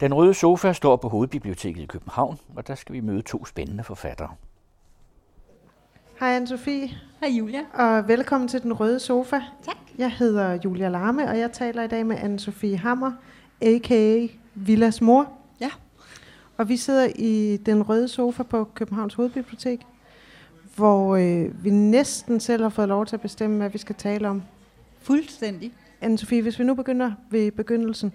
Den røde sofa står på Hovedbiblioteket i København, og der skal vi møde to spændende forfattere. Hej Anne-Sophie. Hej Julia. Og velkommen til Den Røde Sofa. Tak. Jeg hedder Julia Larme, og jeg taler i dag med Anne-Sophie Hammer, a.k.a. Villas mor. Ja. Og vi sidder i Den Røde Sofa på Københavns Hovedbibliotek, hvor øh, vi næsten selv har fået lov til at bestemme, hvad vi skal tale om. Fuldstændig. Anne-Sophie, hvis vi nu begynder ved begyndelsen.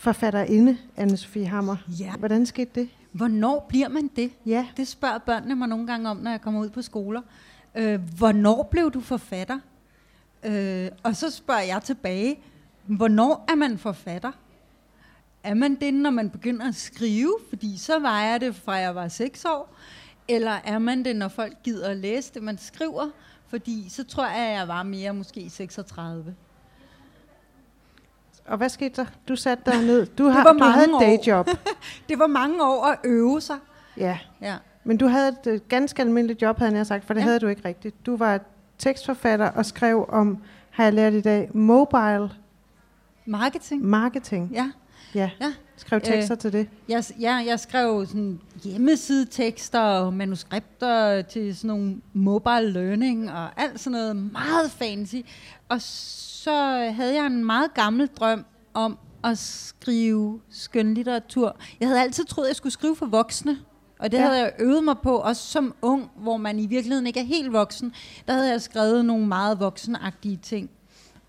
Forfatterinde Anne-Sophie Hammer. Ja. Hvordan skete det? Hvornår bliver man det? Ja. Det spørger børnene mig nogle gange om, når jeg kommer ud på skoler. Øh, hvornår blev du forfatter? Øh, og så spørger jeg tilbage, hvornår er man forfatter? Er man det, når man begynder at skrive? Fordi så var jeg det, fra jeg var 6 år. Eller er man det, når folk gider at læse det, man skriver? Fordi så tror jeg, at jeg var mere måske 36. Og hvad skete der? Du satte dig ned. Du, har, du havde et dayjob. Det var mange år at øve sig. Ja. Ja. Men du havde et øh, ganske almindeligt job, havde jeg sagt, for det. Ja. havde du ikke rigtigt. Du var tekstforfatter og skrev om, har jeg lært i dag, mobile Marketing. marketing. Ja. Ja, Ja. Skrev tekster øh. til det. Jeg, jeg, jeg skrev sådan hjemmesidetekster og manuskripter til sådan nogle mobile learning og alt sådan noget meget fancy. Og så havde jeg en meget gammel drøm om at skrive skønlitteratur. Jeg havde altid troet, at jeg skulle skrive for voksne. Og det Ja. ja. havde jeg øvet mig på, også som ung, hvor man i virkeligheden ikke er helt voksen. Der havde jeg skrevet nogle meget voksenagtige ting.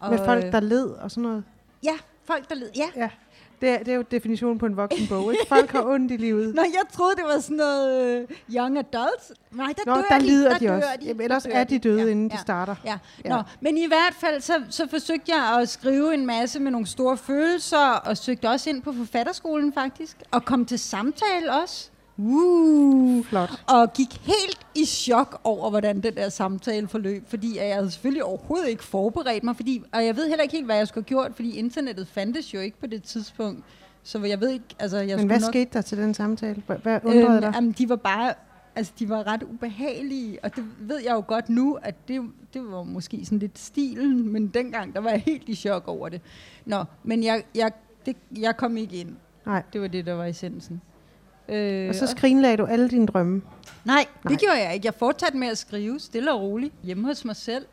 Med folk, øh, der led og sådan noget. Ja, folk, der led. Ja, Ja, det er, det er jo definitionen på en voksen bog. Ikke? Folk har ondt i livet. Nå, jeg troede, det var sådan noget øh, young adults. Nej, der Nå, dør der de. lider der de også. De. Jamen, ellers er de døde, ja, inden ja, de starter. Ja. Ja. Nå, men i hvert fald, så, så forsøgte jeg at skrive en masse med nogle store følelser, og søgte også ind på forfatterskolen faktisk, og kom til samtale også. Uh, Flot. og gik helt i chok over, hvordan den der samtale forløb, fordi jeg havde selvfølgelig overhovedet ikke forberedt mig, fordi, og jeg ved heller ikke helt, hvad jeg skulle have gjort, fordi internettet fandtes jo ikke på det tidspunkt. Så jeg ved ikke, altså jeg Men hvad nok... skete der til den samtale? Hvad- Hvad undrede Øhm, dig? jamen, de var bare, altså de var ret ubehagelige, og det ved jeg jo godt nu, at det, det var måske sådan lidt stilen, men dengang, der var jeg helt i chok over det. Nå, men jeg, jeg, det, jeg kom ikke ind. Nej. Det var det, der var essensen. Øh, Og så skrinlagde du alle dine drømme. nej, Nej. det gjorde jeg ikke. Jeg fortsatte med at skrive stille og roligt hjemme hos mig selv.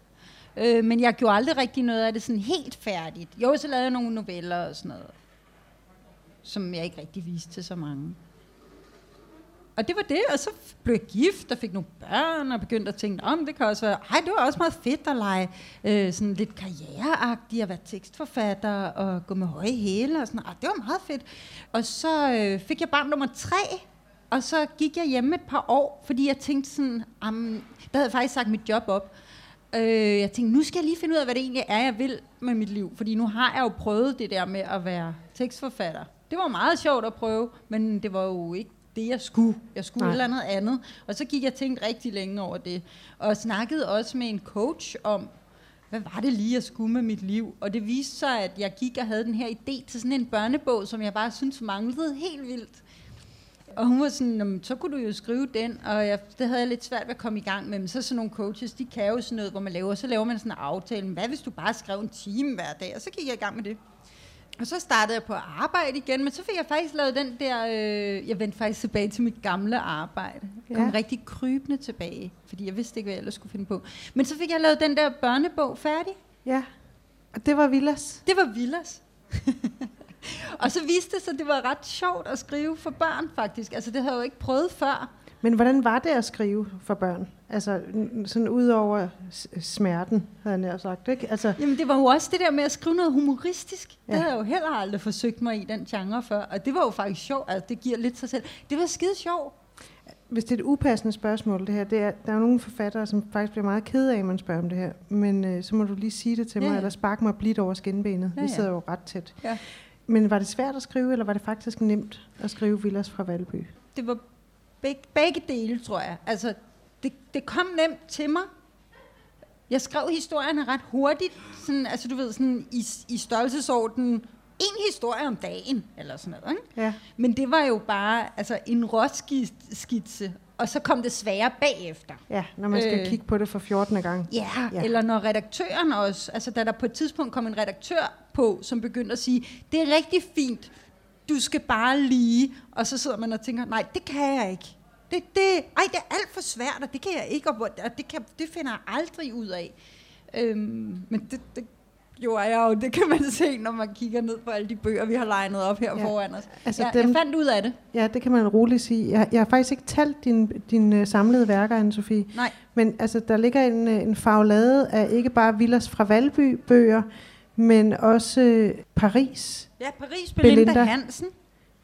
Øh, men jeg gjorde aldrig rigtig noget af det sådan helt færdigt. Jo, så lavede jeg nogle noveller og sådan noget, som jeg ikke rigtig viste til så mange. Og det var det, og så blev jeg gift og fik nogle børn, og begyndte at tænke, om det kan også være, ej, det var også meget fedt at lege øh, sådan lidt karriereagtig, at være tekstforfatter og gå med høje hæle og sådan, ah, det var meget fedt. Og så øh, fik jeg barn nummer tre, og så gik jeg hjemme et par år, fordi jeg tænkte sådan, um, der havde jeg faktisk sagt mit job op. Øh, jeg tænkte, nu skal jeg lige finde ud af, hvad det egentlig er, jeg vil med mit liv. Fordi nu har jeg jo prøvet det der med at være tekstforfatter. Det var meget sjovt at prøve, men det var jo ikke det, jeg skulle. Jeg skulle Nej. et eller andet andet. Og så gik jeg tænkt rigtig længe over det. Og snakkede også med en coach om, hvad var det lige, jeg skulle med mit liv? Og det viste sig, at jeg gik og havde den her idé til sådan en børnebog, som jeg bare synes manglede helt vildt. Og hun var sådan, "Nå, men så kunne du jo skrive den, og jeg, det havde jeg lidt svært ved at komme i gang med. Men så sådan nogle coaches, de kan jo sådan noget, hvor man laver, så laver man sådan en aftale. Men Hvad hvis du bare skrev en time hver dag? Og så gik jeg i gang med det. Og så startede jeg på at arbejde igen, men så fik jeg faktisk lavet den der, øh, jeg vendte faktisk tilbage til mit gamle arbejde. Jeg kom Ja. rigtig krybende tilbage, fordi jeg vidste ikke, hvad jeg ellers skulle finde på. Men så fik jeg lavet den der børnebog færdig. Ja. Og det var Villas. Det var Villas. og så viste det sig, at det var ret sjovt at skrive for børn, faktisk. Altså, det havde jeg jo ikke prøvet før. Men hvordan var det at skrive for børn? Altså, sådan ud over smerten, havde jeg nær sagt, ikke? Altså, Jamen, det var jo også det der med at skrive noget humoristisk. Det Ja. havde jeg jo heller aldrig forsøgt mig i den genre før. Og det var jo faktisk sjovt. Altså, det giver lidt sig selv. Det var skide sjovt. hvis det er et upassende spørgsmål, det her, det er, der er jo nogle forfattere, som faktisk bliver meget kede af, at man spørger om det her. Men øh, så må du lige sige det til Ja, mig, eller sparke mig blidt over skinbenet. Ja, Vi sidder jo ret tæt. Ja. Men var det svært at skrive, eller var det faktisk nemt at skrive Villas fra Valby? Det var begge, begge dele, tror jeg. Altså, det, det kom nemt til mig. Jeg skrev historierne ret hurtigt. Sådan, altså, du ved, sådan i, i størrelsesorden en historie om dagen, eller sådan noget. Ikke? Ja. Men det var jo bare altså, en råskitse, og så kom det svære bagefter. Ja, når man skal øh. Kigge på det for 14. gang. Ja. ja, eller når redaktøren også, altså da der på et tidspunkt kom en redaktør på, som begyndte at sige, det er rigtig fint, du skal bare lige, og så sidder man og tænker, nej, det kan jeg ikke. Det, det, ej, det er alt for svært, og det kan jeg ikke, og det, kan, det finder jeg aldrig ud af. Øhm, men det, det gjorde jeg jo, det kan man se, når man kigger ned på alle de bøger, vi har legnet op her Ja. foran os. Altså jeg, dem- jeg fandt ud af det. Ja, det kan man roligt sige. Jeg, jeg har faktisk ikke talt dine din, uh, samlede værker, Anne-Sophie. Nej. Men altså, der ligger en, øh, en faglade af ikke bare Villas fra Valby bøger, men også øh, Paris. Ja, Paris Belinda, Belinda. Hansen.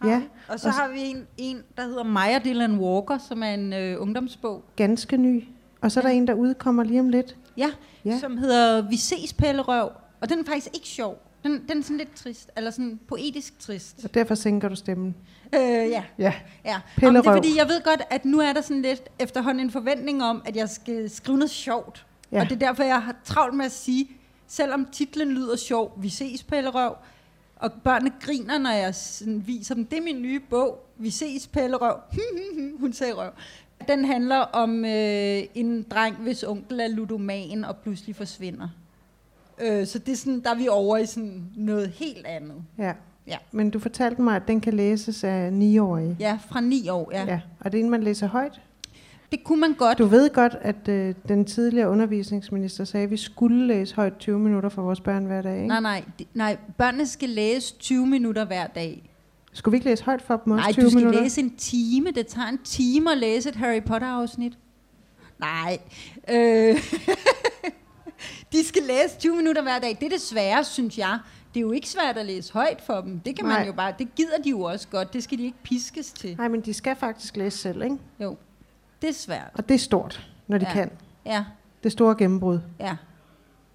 Ja. Og så og har vi en, en, der hedder Maja Dylan Walker, som er en øh, ungdomsbog. Ganske ny. Og så er der Ja. en, der udkommer lige om lidt. Ja, Ja. som hedder Vi ses Pellerøv. Og den er faktisk ikke sjov. Den, den er sådan lidt trist, eller sådan poetisk trist. Og derfor sænker du stemmen. Øh, ja, Ja. ja. Om det er fordi, jeg ved godt, at nu er der sådan lidt efterhånden en forventning om, at jeg skal skrive noget sjovt. Ja. Og det er derfor, jeg har travlt med at sige, selvom titlen lyder sjov, Vi ses Pellerøv, og børnene griner, når jeg sådan viser dem, det er min nye bog, Vi ses Pellerøv. Hun sagde røv. Den handler om øh, en dreng, hvis onkel er ludoman og pludselig forsvinder. Øh, så det er sådan, der er vi over i sådan noget helt andet. Ja. Ja. Men du fortalte mig, at den kan læses af 9-årige. Ja, fra ni år, ja. ja. ja. Og det er en, man læser højt. Det kunne man godt. Du ved godt, at øh, den tidligere undervisningsminister sagde, at vi skulle læse højt 20 minutter for vores børn hver dag. Ikke? Nej, nej, det- nej, børnene skal læse 20 minutter hver dag. Skulle vi ikke læse højt for dem også Nej, 20 du skal minutter? læse en time. Det tager en time at læse et Harry Potter-afsnit. Nej. Øh, de skal læse 20 minutter hver dag. Det er det svære, synes jeg. Det er jo ikke svært at læse højt for dem. Det kan Nej. man jo bare. Det gider de jo også godt. Det skal de ikke piskes til. Nej, men de skal faktisk læse selv, ikke? Jo, det er svært. Og det er stort, når de ja. Kan. Ja, Det store gennembrud. ja.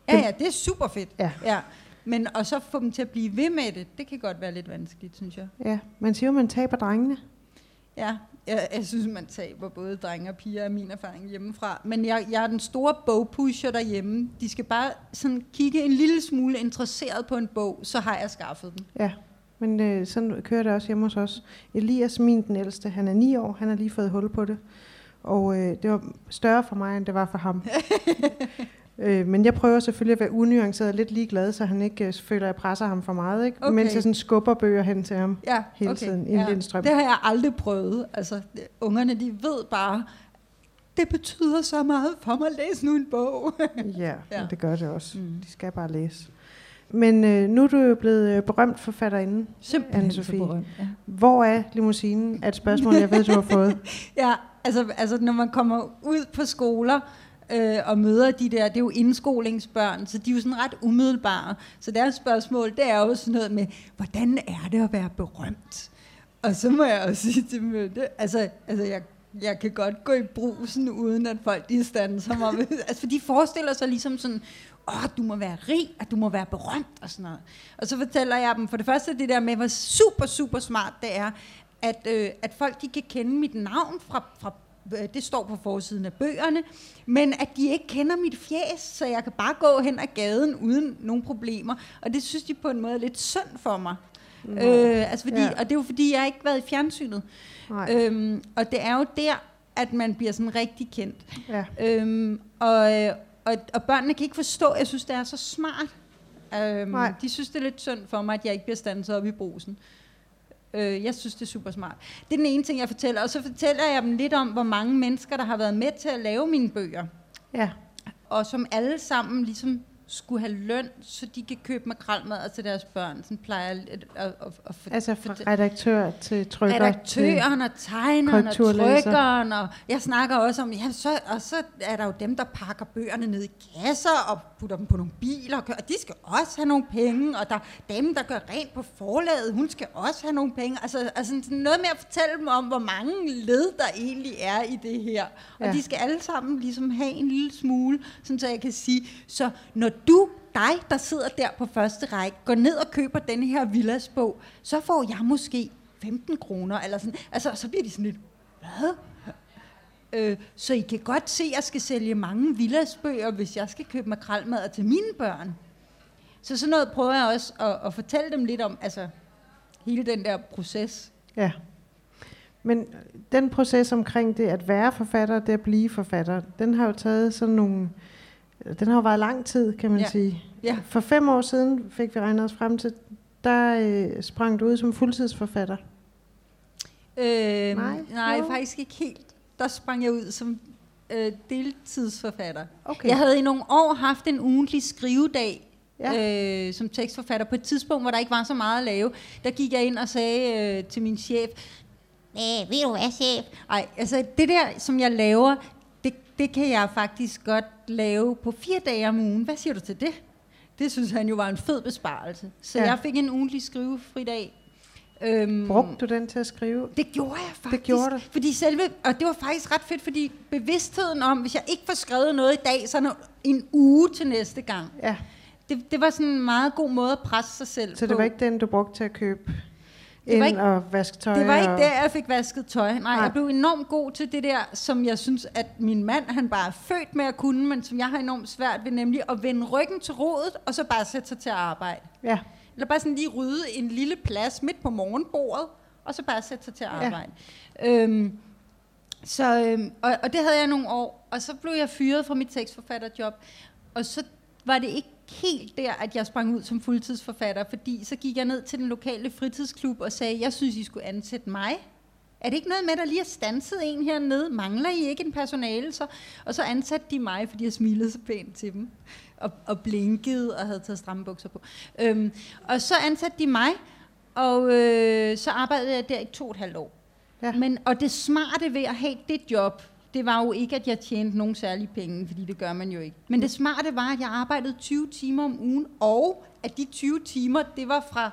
Ja, ja, det er super fedt. Ja. ja. Men og så få dem til at blive ved med det, det kan godt være lidt vanskeligt, synes jeg. Ja, man siger jo, man taber drengene. Ja, jeg, jeg synes, man taber både drenge og piger af min erfaring hjemmefra. Men jeg, jeg er den store bogpusher derhjemme. De skal bare sådan kigge en lille smule interesseret på en bog, så har jeg skaffet den. Ja, men øh, sådan kører det også hjemme hos os. Elias, min den ældste, han er 9 år, han har lige fået hul på det. Og øh, det var større for mig, end det var for ham. øh, men jeg prøver selvfølgelig at være unuanceret og lidt ligeglad, så han ikke øh, føler, at jeg presser ham for meget. Ikke? Okay. Mens jeg sådan skubber bøger hen til ham. Ja, Hele okay. tiden, en lindstrøm. Det har jeg aldrig prøvet. Altså, ungerne, de ved bare, det betyder så meget for mig at læse nu en bog. Ja, ja. Ja. det gør det også. Mm. De skal bare læse. Men øh, nu er du jo blevet øh, berømt forfatterinde. Simpelthen Anne-Sophie. berømt. Ja. Hvor er limousinen? Er et spørgsmål, jeg ved, du har fået. Ja, altså, altså når man kommer ud på skoler øh, og møder de der, det er jo indskolingsbørn, så de er jo sådan ret umiddelbare. Så deres spørgsmål, det er jo sådan noget med, hvordan er det at være berømt? Og så må jeg også sige til det, altså, altså jeg, jeg kan godt gå i brusen, uden at folk de standser mig. altså, for de forestiller sig ligesom sådan, åh, du må være rig, og du må være berømt, og sådan noget. Og så fortæller jeg dem for det første det der med, hvor super, super smart det er, at, øh, at folk de kan kende mit navn fra, fra øh, det står på forsiden af bøgerne, men at de ikke kender mit fjes, så jeg kan bare gå hen ad gaden uden nogen problemer. Og det synes de på en måde er lidt synd for mig. Øh, altså fordi, Ja. Og det er jo fordi, jeg har ikke været i fjernsynet. Nej. Øhm, og det er jo der, at man bliver sådan rigtig kendt. Ja. Øhm, og, øh, og, og børnene kan ikke forstå, jeg synes, det er så smart. Øhm, Nej. de synes, det er lidt synd for mig, at jeg ikke bliver standset op i brusen. Øh, jeg synes, det er super smart. Det er den ene ting, jeg fortæller. Og så fortæller jeg dem lidt om, hvor mange mennesker, der har været med til at lave mine bøger. ja. Og som alle sammen ligesom skulle have løn, så de kan købe makrelmad til deres børn. Sådan plejer at, at, at, at Altså fra fortælle. redaktør til trykker. Redaktøren og tegneren og trykkeren, og jeg snakker også om, ja, så, og så er der jo dem, der pakker bøgerne ned i kasser og putter dem på nogle biler, og, kører, og de skal også have nogle penge, og der er dem, der gør rent på forlaget, hun skal også have nogle penge. Altså, altså sådan noget med at fortælle dem om, hvor mange led der egentlig er i det her. Og Ja. de skal alle sammen ligesom have en lille smule, sådan så jeg kan sige, så når du dig, der sidder der på første række, går ned og køber den her villasbog, så får jeg måske 15 kroner, eller sådan. Altså, så bliver de sådan lidt, hvad? Øh, så I kan godt se, at jeg skal sælge mange villasbøger, hvis jeg skal købe makrelmad til mine børn. Så sådan noget prøver jeg også at, at fortælle dem lidt om, altså hele den der proces. Ja. Men den proces omkring det at være forfatter det at blive forfatter, den har jo taget sådan nogle... Den har jo været lang tid, kan man Ja. sige. Ja. For fem år siden fik vi regnet os frem til, der øh, sprang du ud som fuldtidsforfatter. Øh, Nej, nej, jo. faktisk ikke helt. Der sprang jeg ud som øh, deltidsforfatter. Okay. Jeg havde i nogle år haft en ugentlig skrivedag Ja. øh, som tekstforfatter. På et tidspunkt, hvor der ikke var så meget at lave, der gik jeg ind og sagde øh, til min chef, Øh, ved du hvad, chef? Ej, altså det der, som jeg laver, det, det kan jeg faktisk godt lave på fire dage om ugen. Hvad siger du til det? Det synes han jo var en fed besparelse. Så Ja. jeg fik en ugentlig skrivefri dag. Øhm, Brugte du den til at skrive? det gjorde jeg faktisk. gjorde du? Fordi selve, og det var faktisk ret fedt, fordi bevidstheden om, hvis jeg ikke får skrevet noget i dag, så er en uge til næste gang. Ja, Det, det var sådan en meget god måde at presse sig selv så på. det var ikke den, du brugte til at købe Det var ikke- og vaske tøj? Det var ikke og... der, jeg fik vasket tøj. Nej, Nej. Jeg blev enormt god til det der, som jeg synes, at min mand, han bare er født med at kunne, men som jeg har enormt svært ved, nemlig at vende ryggen til rodet, og så bare sætte sig til at arbejde. Ja, Eller bare sådan lige rydde en lille plads midt på morgenbordet, og så bare sætte sig til at arbejde. Ja. Øhm, så, øhm, og, og det havde jeg nogle år, og så blev jeg fyret fra mit tekstforfatterjob, og så var det ikke helt der, at jeg sprang ud som fuldtidsforfatter, fordi så gik jeg ned til den lokale fritidsklub og sagde, jeg synes, I skulle ansætte mig. Er det ikke noget med, at der lige er stanset en hernede? Mangler I ikke en personale? Så? Og så ansatte de mig, fordi jeg smilede så pænt til dem. Og, og blinkede og havde taget stramme bukser på. Øhm, og så ansatte de mig, og øh, så arbejdede jeg der i to og et halvt år. Ja. Men, og det smarte ved at have det job, det var jo ikke, at jeg tjente nogen særlige penge, fordi det gør man jo ikke. Men det smarte var, at jeg arbejdede 20 timer om ugen, og at de 20 timer, det var fra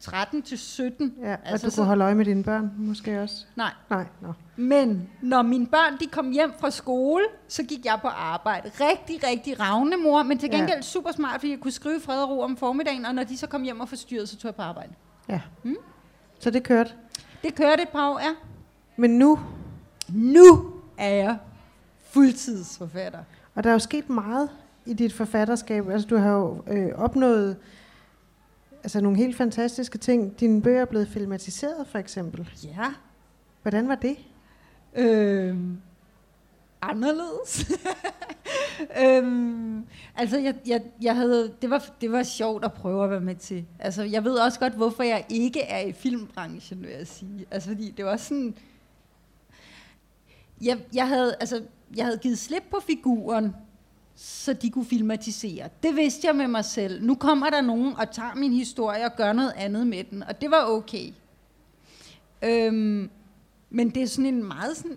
13 til 17. ja. og Altså, du så- kunne holde øje med dine børn måske også? Nej, Nej, nå. men når mine børn de kom hjem fra skole, så gik jeg på arbejde. Rigtig, rigtig ravne mor, men til Ja. gengæld super smart, fordi jeg kunne skrive fred og ro om formiddagen, og når de så kom hjem og forstyrrede, så tog jeg på arbejde. Ja. Mm. Så det kørte. Det kørte et par år, ja. Men nu, Nu er jeg fuldtidsforfatter. og der er jo sket meget i dit forfatterskab. Altså, du har jo øh, opnået altså, nogle helt fantastiske ting. Dine bøger er blevet filmatiseret, for eksempel. Ja. Hvordan var det? Øhm, anderledes. øhm, altså, jeg, jeg, jeg havde, det, var, det var sjovt at prøve at være med til. Altså, jeg ved også godt, hvorfor jeg ikke er i filmbranchen, vil jeg sige. Altså, fordi det var sådan... Jeg, jeg, havde, altså, jeg havde givet slip på figuren, så de kunne filmatisere. Det vidste jeg med mig selv. Nu kommer der nogen og tager min historie og gør noget andet med den, og det var okay. Øhm, men det er sådan en meget sådan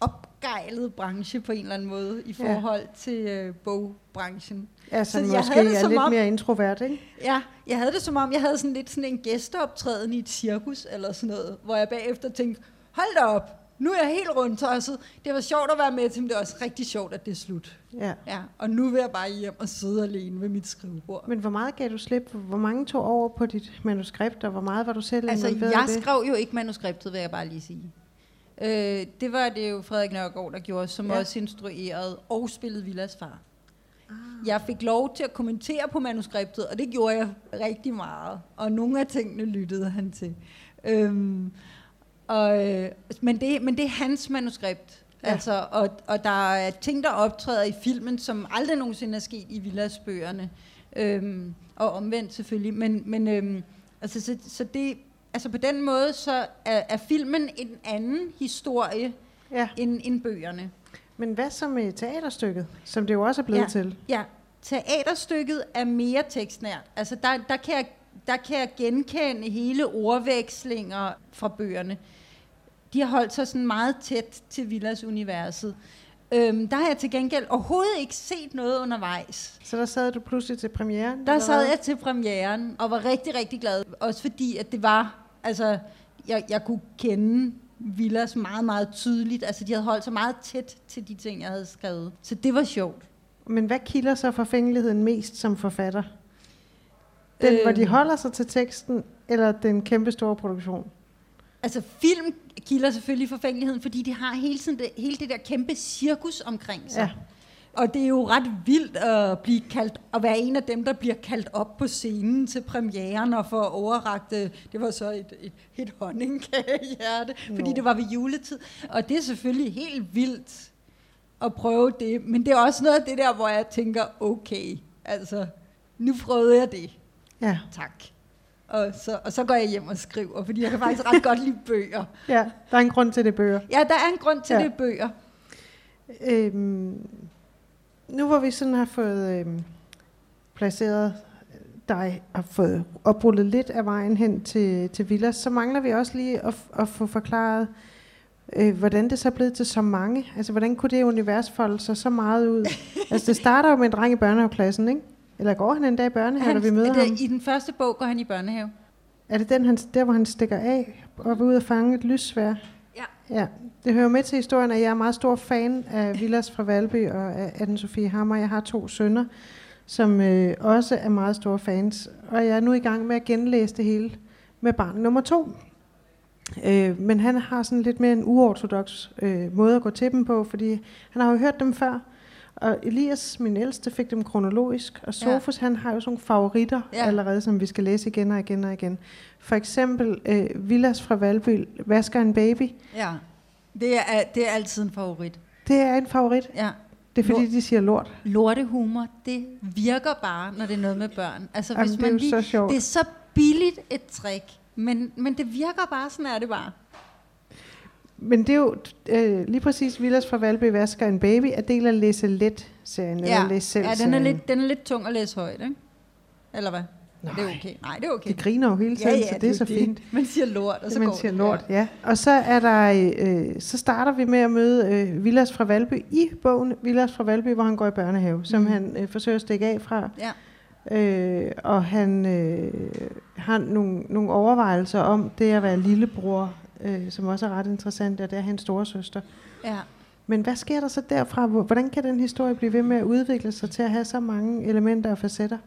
opgejlet branche på en eller anden måde i Ja. forhold til øh, bogbranchen. Altså, Så jeg måske havde det er som lidt om- mere introvert, ikke? Ja, jeg havde det som om, jeg havde sådan lidt sådan en gæsteoptræden i et cirkus eller sådan noget, hvor jeg bagefter tænkte, hold da op, nu er jeg helt rundtosset. Det var sjovt at være med til, men det var også rigtig sjovt, at det er slut. Ja. Ja, og nu vil jeg bare hjem og sidde alene ved mit skrivebord. Men hvor meget gav du slip? Hvor mange tog over på dit manuskript, og hvor meget var du selv Altså, jeg det? skrev jo ikke manuskriptet, vil jeg bare lige sige. Øh, det var det jo Frederik Nørgaard, der gjorde, som ja. også instruerede og spillede Villas far. Ah. Jeg fik lov til at kommentere på manuskriptet, og det gjorde jeg rigtig meget. Og nogle af tingene lyttede han til. Øhm, og, øh, men, det, men det er hans manuskript. Ja. Altså, og, og der er ting, der optræder i filmen, som aldrig nogensinde er sket i Villas-bøgerne. Øhm, og omvendt selvfølgelig. Men, men øhm, altså, så, så det, altså på den måde, så er, er filmen en anden historie Ja. end, end bøgerne. Men hvad så med teaterstykket, som det jo også er blevet Ja. til? Ja, teaterstykket er mere tekstnært. Altså der, der, kan jeg, der kan jeg genkende hele ordvekslinger fra bøgerne. De har holdt sig sådan meget tæt til Villas-universet. Øhm, der har jeg til gengæld overhovedet ikke set noget undervejs. Så der sad du pludselig til premieren? Der sad jeg til premieren og var rigtig, rigtig glad. Også fordi, at det var, altså, jeg, jeg kunne kende Villas meget, meget tydeligt. Altså, de havde holdt sig meget tæt til de ting, jeg havde skrevet. Så det var sjovt. Men hvad kilder så forfængeligheden mest som forfatter? Den, øh... hvor de Øhm. holder sig til teksten, eller den kæmpe store produktion? Altså, film kilder selvfølgelig forfængeligheden, fordi de har hele, tiden det, hele det der kæmpe cirkus omkring sig. Ja. Og det er jo ret vildt at, blive kaldt, at være en af dem, der bliver kaldt op på scenen til premieren og få overragt, det var så et, et, et honningkagehjerte, fordi Nå. det var ved juletid. Og det er selvfølgelig helt vildt at prøve det, men det er også noget af det der, hvor jeg tænker, okay, altså, nu prøvede jeg det. Ja. Tak. Og så, og så går jeg hjem og skriver, fordi jeg kan faktisk ret godt lide bøger. Ja, der er en grund til det bøger. Ja, der er en grund til Ja. det bøger. Øhm, nu hvor vi sådan har fået øhm, placeret dig og fået oprullet lidt af vejen hen til, til Villas, så mangler vi også lige at, at få forklaret, øh, hvordan det så er blevet til så mange. Altså, hvordan kunne det univers folde sig så meget ud? altså, det starter jo med en dreng i børnehaveklassen, ikke? Eller går han en dag i børnehave, når vi møder det, ham? I den første bog går han i børnehave. Er det den, han, der, hvor han stikker af og vil ud og fange et lyssvær? Ja. Ja, det hører med til historien, at jeg er meget stor fan af Villas fra Valby og af anne Sofie Hammer. Jeg har to sønner, som øh, også er meget store fans. Og jeg er nu i gang med at genlæse det hele med barn nummer to. Øh, men han har sådan lidt mere en uortodox øh, måde at gå til dem på, fordi han har jo hørt dem før. Og Elias, min ældste, fik dem kronologisk. Og Sofus, ja. han har jo sådan nogle favoritter ja. Allerede, som vi skal læse igen og igen og igen. For eksempel øh, Villas fra Valby, Vasker en baby. Ja. Det er, det er altid en favorit. Det er en favorit. Ja. Det er fordi, de siger lort. Lortehumor, det virker bare, når det er noget med børn. Altså, Jamen, hvis det er man lige, så sjovt. Det er så billigt et trick, men, men det virker bare, sådan er det bare. Men det er jo øh, lige præcis Villas fra Valby Vasker en baby, er del af Læse Let-serien, eller Læse selv ja den, er lidt, den er lidt tung at læse højt, ikke? Eller hvad? Nej. Det er okay. Nej, det er okay. De griner jo hele tiden, så det er så fint. Man siger lort, og så man går siger det. lort, ja. Og så er der, øh, så starter vi med at møde øh, Villas fra Valby i bogen Villas fra Valby, hvor han går i børnehave, som Mhm. han øh, forsøger at stikke af fra. Ja. Øh, og han øh, har nogle, nogle overvejelser om det at være lillebror, øh, som også er ret interessant, og det er hans store søster. ja. Men hvad sker der så derfra? Hvor- Hvordan kan den historie blive ved med at udvikle sig til at have så mange elementer og facetter?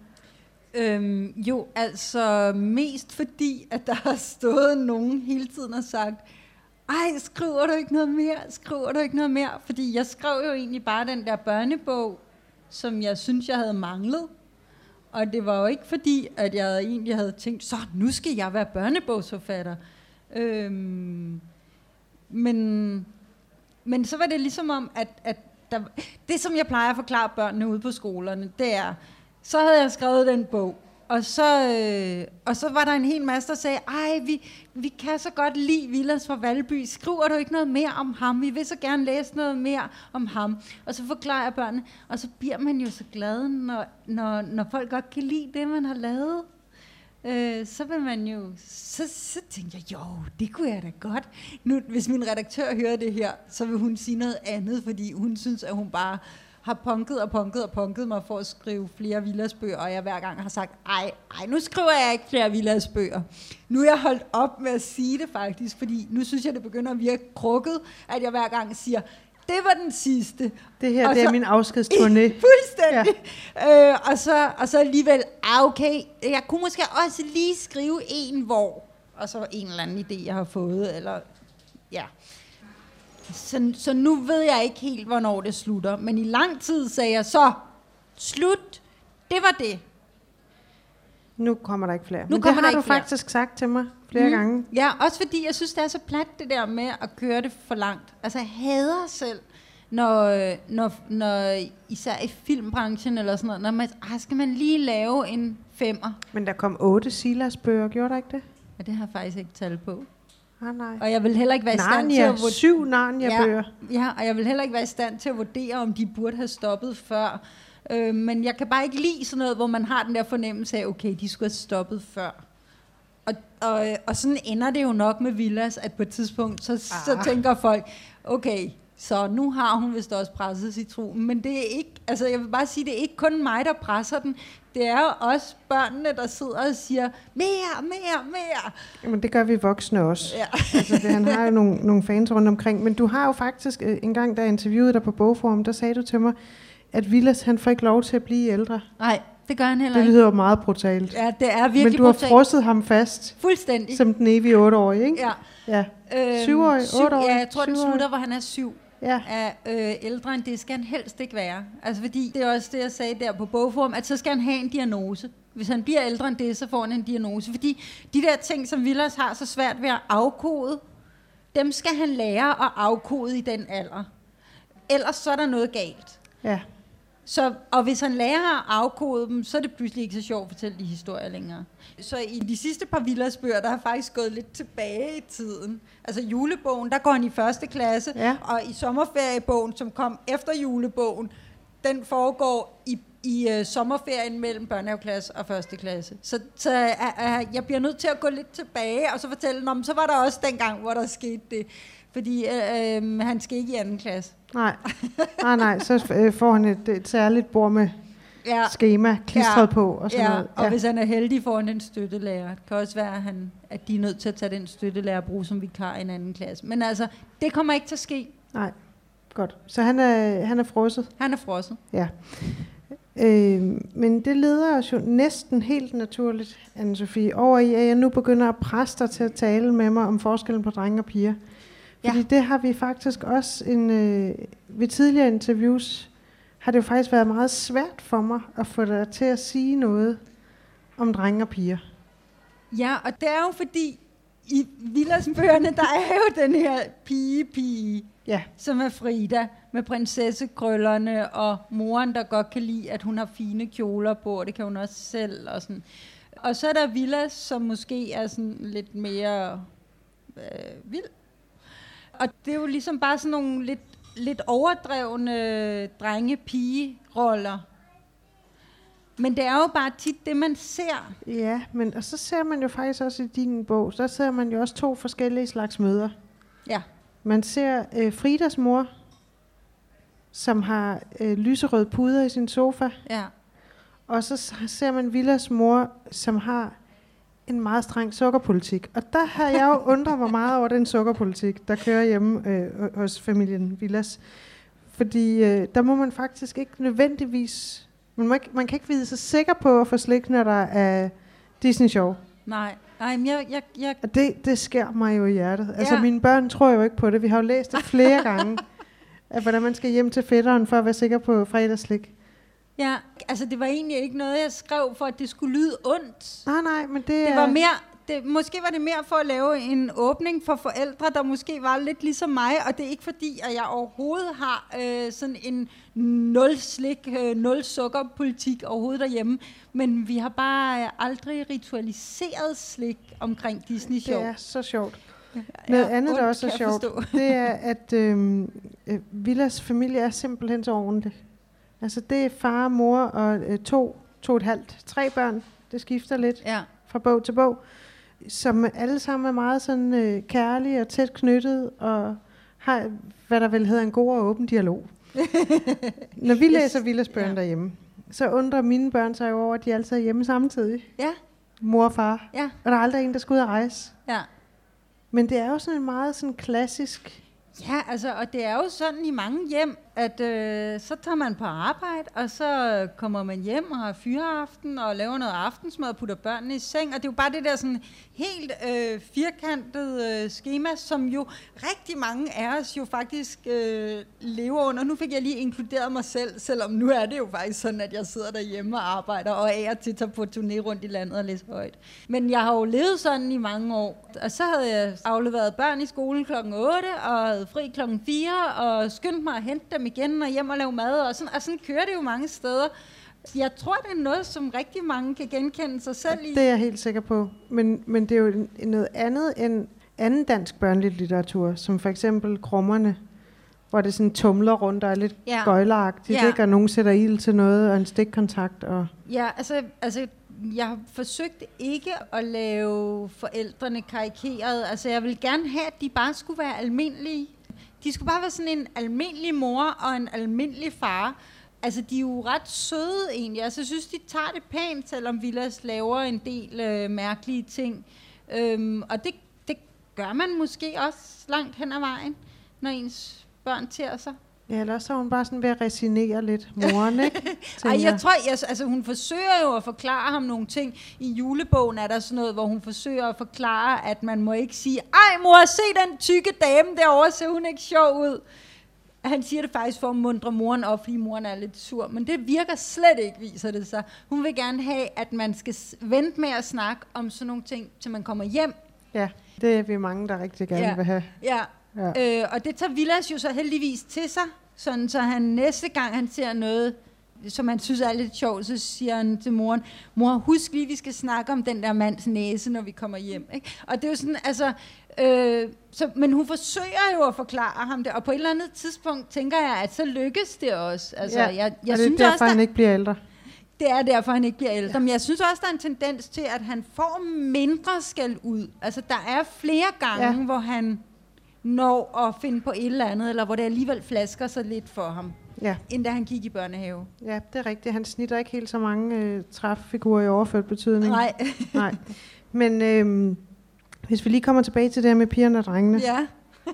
Øhm, jo, altså mest fordi, at der har stået nogen hele tiden og sagt, ej, skriver du ikke noget mere? Skriver du ikke noget mere? Fordi jeg skrev jo egentlig bare den der børnebog, som jeg synes, jeg havde manglet. Og det var jo ikke fordi, at jeg egentlig havde tænkt, så nu skal jeg være børnebogsforfatter. Øhm, men, men så var det ligesom om, at, at der, det, som jeg plejer at forklare børnene ude på skolerne, det er, så havde jeg skrevet den bog, og så, øh, og så var der en hel masse, der sagde, ej, vi, vi kan så godt lide Villas fra Valby. Skriver du ikke noget mere om ham? Vi vil så gerne læse noget mere om ham. Og så forklarer jeg børnene, og så bliver man jo så glad, når, når, når folk godt kan lide det, man har lavet. Øh, så vil man jo, så, så tænker jeg, jo, det kunne jeg da godt. Nu, hvis min redaktør hører det her, så vil hun sige noget andet, fordi hun synes, at hun bare har punket og punket og punket mig for at skrive flere villasbøger, og jeg hver gang har sagt, ej, ej, nu skriver jeg ikke flere villasbøger. Nu er jeg holdt op med at sige det faktisk, fordi nu synes jeg, det begynder at virke krukket, at jeg hver gang siger, det var den sidste. Det her, Og det er så- min afskedsturné. Fuldstændig. Ja. Øh, og, så, og så alligevel, ah, okay, jeg kunne måske også lige skrive en hvor, og så en eller anden idé, jeg har fået, eller ja. Så, så nu ved jeg ikke helt, hvornår det slutter, men i lang tid sagde jeg så, slut, det var det. Nu kommer der ikke flere. Nu Men det kommer har der du ikke flere. faktisk sagt til mig flere mm. gange. Ja, også fordi jeg synes, det er så plat, det der med at køre det for langt. Altså, jeg hader selv, når, når, når især i filmbranchen eller sådan noget, når man, ah, skal man lige lave en femmer. Men der kom otte Silas-bøger, gjorde der ikke det? Ja, det har jeg faktisk ikke tal på. Ah, nej. Og jeg vil heller ikke være i stand til at vurdere... syv Narnia-bøger. Ja, og jeg vil heller ikke være i stand til at vurdere, om de burde have stoppet før. Øh, men jeg kan bare ikke lide sådan noget, hvor man har den der fornemmelse af, okay, de skulle have stoppet før. Og, og, og sådan ender det jo nok med Villas, at på et tidspunkt, så, ah. så tænker folk, okay, så nu har hun vist også presset citronen. Men det er ikke, altså jeg vil bare sige, det er ikke kun mig, der presser den. Det er jo også børnene, der sidder og siger, mere, mere, mere. Jamen, det gør vi voksne også. Ja. altså, det, han har jo nogle, nogle fans rundt omkring. Men du har jo faktisk, øh, en gang da jeg interviewede dig på bogforum, der sagde du til mig, at Villas, han får ikke lov til at blive ældre. Nej, det gør han heller Det ikke. lyder jo meget brutalt. Ja, det er virkelig Men du har brutalt. frosset ham fast, Fuldstændig. som den evige otteårige, ikke? Ja. ja. Øhm, Syvårig, syv- otteårig, Ja, jeg tror, den slutter, hvor han er syv. ja. Er øh, ældre end det skal han helst ikke være. Altså fordi, det er også det, jeg sagde der på bogform, at så skal han have en diagnose. Hvis han bliver ældre end det, så får han en diagnose. Fordi de der ting, som Villas har så svært ved at afkode, dem skal han lære at afkode i den alder. Ellers så er der noget galt. ja. Så, og hvis han lærer at afkode dem, så er det pludselig ikke så sjovt at fortælle de historier længere. Så i de sidste par Villasbøger, der har faktisk gået lidt tilbage i tiden. Altså julebogen, der går han i første klasse, Ja. og i sommerferiebogen, som kom efter julebogen, den foregår i, i uh, sommerferien mellem børnehaveklasse og første klasse. Så, så uh, uh, jeg bliver nødt til at gå lidt tilbage, og så fortælle, om så var der også dengang, hvor der skete det. Fordi uh, uh, han skal ikke i anden klasse. Nej, nej, nej. Så øh, får han et, et særligt bord med Ja. schema klistret Ja. på og sådan Ja, noget. og hvis han er heldig, får han en støttelærer. Det kan også være, at, han, at de er nødt til at tage den støttelærer og bruge som vikar i en anden klasse. Men altså, det kommer ikke til at ske. Nej, godt. Så han er, han er frosset. Han er frosset. Ja. Øh, men det leder os jo næsten helt naturligt, anne Sofie, over i, at jeg nu begynder at presse dig til at tale med mig om forskellen på drenge og piger. Fordi Ja. det har vi faktisk også en, øh, ved tidligere interviews, har det jo faktisk været meget svært for mig at få dig til at sige noget om drenge og piger. Ja, og det er jo fordi, i Villasbøgerne, der er jo den her pige-pige, Ja, som er Frida, med prinsessekrøllerne, og moren, der godt kan lide, at hun har fine kjoler på, og det kan hun også selv. Og, sådan. og så er der Villas, som måske er sådan lidt mere øh, vild. Og det er jo ligesom bare sådan nogle lidt, lidt overdrevne drenge-pige-roller. Men det er jo bare tit det, man ser. ja, men og så ser man jo faktisk også i din bog, så ser man jo også to forskellige slags møder. Ja. Man ser øh, Fridas mor, som har øh, lyserød puder i sin sofa, Ja. og så ser man Villas mor, som har en meget streng sukkerpolitik. Og der har jeg jo undret mig meget over den sukkerpolitik, der kører hjemme øh, hos familien Villas. Fordi øh, der må man faktisk ikke nødvendigvis... Man, må ikke, man kan ikke vide sig sikker på at få slik, når der er Disney Show. Nej, nej, men jeg, jeg, jeg Og det, det sker mig jo i hjertet. Altså Ja. mine børn tror jo ikke på det. Vi har jo læst det flere gange, at hvordan man skal hjem til fætteren for at være sikker på fredagslik. Ja, altså det var egentlig ikke noget, jeg skrev for, at det skulle lyde ondt. Nej, nej, men det, Det var mere, det, måske var det mere for at lave en åbning for forældre, der måske var lidt ligesom mig, og det er ikke fordi, at jeg overhovedet har øh, sådan en nul slik, øh, nul sukker politik overhovedet derhjemme, men vi har bare øh, aldrig ritualiseret slik omkring Disney Det Show. er så sjovt. Noget andet, der ondt, også er sjovt, det er, at øhm, øh, Villas familie er simpelthen så ordentlig. Altså, det er far, mor og øh, to, to og et halvt, tre børn. Det skifter lidt Ja, fra bog til bog. Som alle sammen er meget sådan øh, kærlige og tæt knyttet og har, hvad der vel hedder, en god og åben dialog. Når vi Yes. læser Villas børn Ja. derhjemme, så undrer mine børn sig jo over, at de altid er hjemme samtidig. ja, Mor og far. ja, Og der er aldrig en, der skal ud og rejse. ja. Men det er jo sådan en meget sådan klassisk... Ja, altså, og det er jo sådan i mange hjem, at øh, så tager man på arbejde, og så kommer man hjem og har fyreaften og laver noget aftensmad og putter børnene i seng. Og det er jo bare det der sådan helt øh, firkantede øh, schema, som jo rigtig mange af os jo faktisk øh, lever under. Nu fik jeg lige inkluderet mig selv, selvom nu er det jo faktisk sådan, at jeg sidder derhjemme og arbejder og af og til tager på turné rundt i landet og læser højt. Men jeg har jo levet sådan i mange år, og så havde jeg afleveret børn i skolen klokken 8 og havde fri klokken 4 og skyndt mig at hente dem igen og hjem og lave mad og sådan, og sådan kører det jo mange steder. Jeg tror, det er noget, som rigtig mange kan genkende sig selv i. Det er jeg helt sikker på. Men, men det er jo noget andet end anden dansk børnelitteratur, som for eksempel Krummerne, hvor det sådan tumler rundt og er lidt Ja. gøjleragtigt, ja. ikke? og nogen sætter ild til noget, og en stikkontakt. Og Ja, altså, altså jeg har forsøgt ikke at lave forældrene karikeret. Altså, jeg vil gerne have, at de bare skulle være almindelige. De skulle bare være sådan en almindelig mor og en almindelig far. Altså, de er jo ret søde egentlig. Altså, jeg synes, de tager det pænt, selvom Villas laver en del øh, mærkelige ting. Øhm, og det, det gør man måske også langt hen ad vejen, når ens børn tærer sig ja, ellers er hun bare sådan ved at resignere lidt, moren, ikke? Ej, jeg tror, jeg, altså hun forsøger jo at forklare ham nogle ting. I julebogen er der sådan noget, hvor hun forsøger at forklare, at man må ikke sige, ej mor, se den tykke dame derovre, ser hun ikke sjov ud. Han siger det faktisk for at mundre moren op, fordi moren er lidt sur, men det virker slet ikke, viser det sig. Hun vil gerne have, at man skal vente med at snakke om sådan nogle ting, til man kommer hjem. Ja, det er vi mange, der rigtig gerne Ja. vil have. Ja, Ja. Øh, og det tager Villas jo så heldigvis til sig, sådan så han næste gang han ser noget som han synes er lidt sjovt, så siger han til moren, mor, husk lige, vi skal snakke om den der mands næse, når vi kommer hjem. Ikke? Og det er jo sådan, altså, øh, så, men hun forsøger jo at forklare ham det, og på et eller andet tidspunkt tænker jeg, at så lykkes det også. Altså, ja, jeg, jeg og det er synes derfor, også, der, han ikke bliver ældre. det er derfor, han ikke bliver ældre. Ja. Men jeg synes også, der er en tendens til, at han får mindre skal ud. Altså, der er flere gange, ja. Ja. hvor han når at finde på et eller andet, eller hvor det alligevel flasker sig lidt for ham, Ja, end da han gik i børnehave. ja, det er rigtigt. Han snitter ikke helt så mange øh, træffigurer i overført betydning. Nej. Nej. Men øh, hvis vi lige kommer tilbage til det her med pigerne og drengene, ja.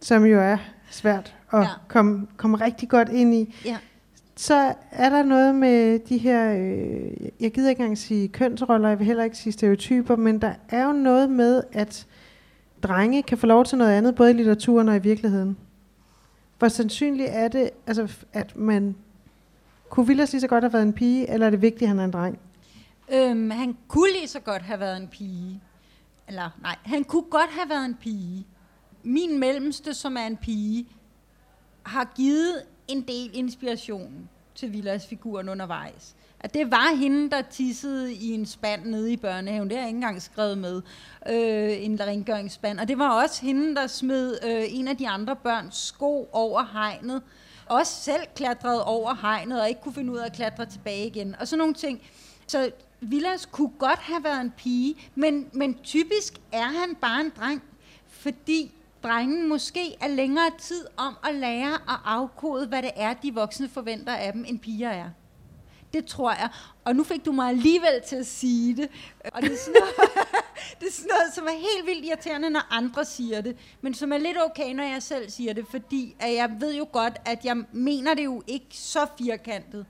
som jo er svært at ja. komme, komme rigtig godt ind i, Ja. så er der noget med de her, øh, jeg gider ikke engang sige kønsroller, jeg vil heller ikke sige stereotyper, men der er jo noget med, at drenge kan få lov til noget andet, både i litteraturen og i virkeligheden. Hvor sandsynligt er det, altså, at man... Kunne Villas lige så godt have været en pige, eller er det vigtigt, at han er en dreng? Øhm, han kunne lige så godt have været en pige. Eller nej, han kunne godt have været en pige. Min mellemste, som er en pige, har givet en del inspiration til Villas figuren undervejs. At det var hende, der tissede i en spand nede i børnehaven. Det har jeg ikke engang skrevet med. Øh, en rengøringsspand. Og det var også hende, der smed øh, en af de andre børns sko over hegnet. Også selv klatrede over hegnet og ikke kunne finde ud af at klatre tilbage igen. Og sådan nogle ting. Så Villas kunne godt have været en pige, men, men typisk er han bare en dreng, fordi drengen måske er længere tid om at lære at afkode, hvad det er, de voksne forventer af dem, end piger er. Det tror jeg. Og nu fik du mig alligevel til at sige det. Og det er sådan noget, det er sådan noget som er helt vildt irriterende, når andre siger det. Men som er lidt okay, når jeg selv siger det. Fordi at jeg ved jo godt, at jeg mener det jo ikke så firkantet.